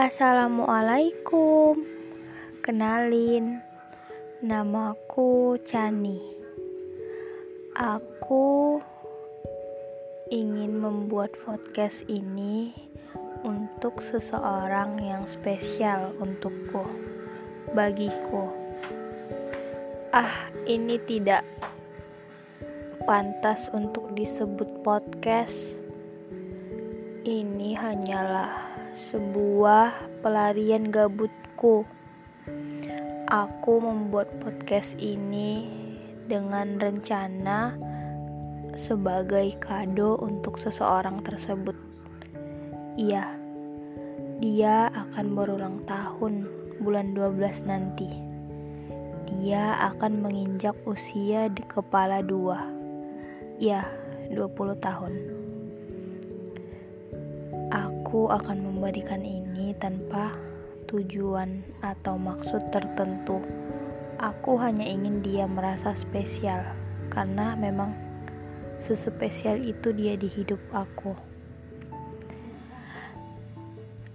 Assalamualaikum. Kenalin Namaku Chani. Aku ingin membuat podcast ini untuk seseorang yang spesial untukku Bagiku. Ah, ini tidak pantas untuk disebut podcast. Ini hanyalah sebuah pelarian gabutku. Aku membuat podcast ini dengan rencana sebagai kado untuk seseorang tersebut. Iya, dia akan berulang tahun bulan 12 nanti. Dia akan menginjak usia di kepala dua. Ya, 20 tahun. Aku akan memberikan ini tanpa tujuan atau maksud tertentu. Aku hanya ingin dia merasa spesial karena memang sespesial itu dia di hidup aku.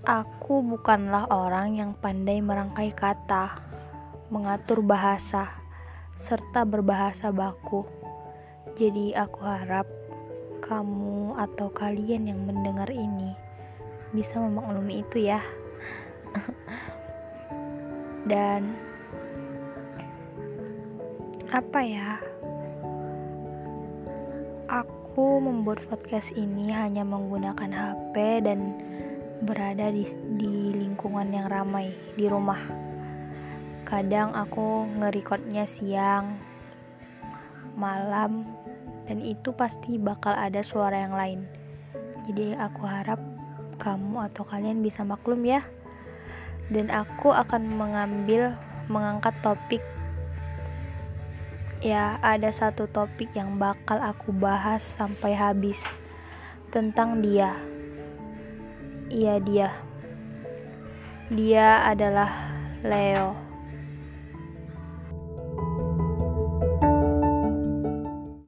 Aku bukanlah orang yang pandai merangkai kata, mengatur bahasa, serta berbahasa baku. Jadi, aku harap kamu atau kalian yang mendengar ini bisa memaklumi itu ya. Dan apa ya? Aku membuat podcast ini hanya menggunakan HP dan berada di, di lingkungan yang ramai di rumah. Kadang aku ngerekodnya siang malam dan itu pasti bakal ada suara yang lain. Jadi aku harap kamu atau kalian bisa maklum ya. Dan aku akan mengambil mengangkat topik ya ada satu topik yang bakal aku bahas sampai habis tentang dia. Iya dia. Dia adalah Leo.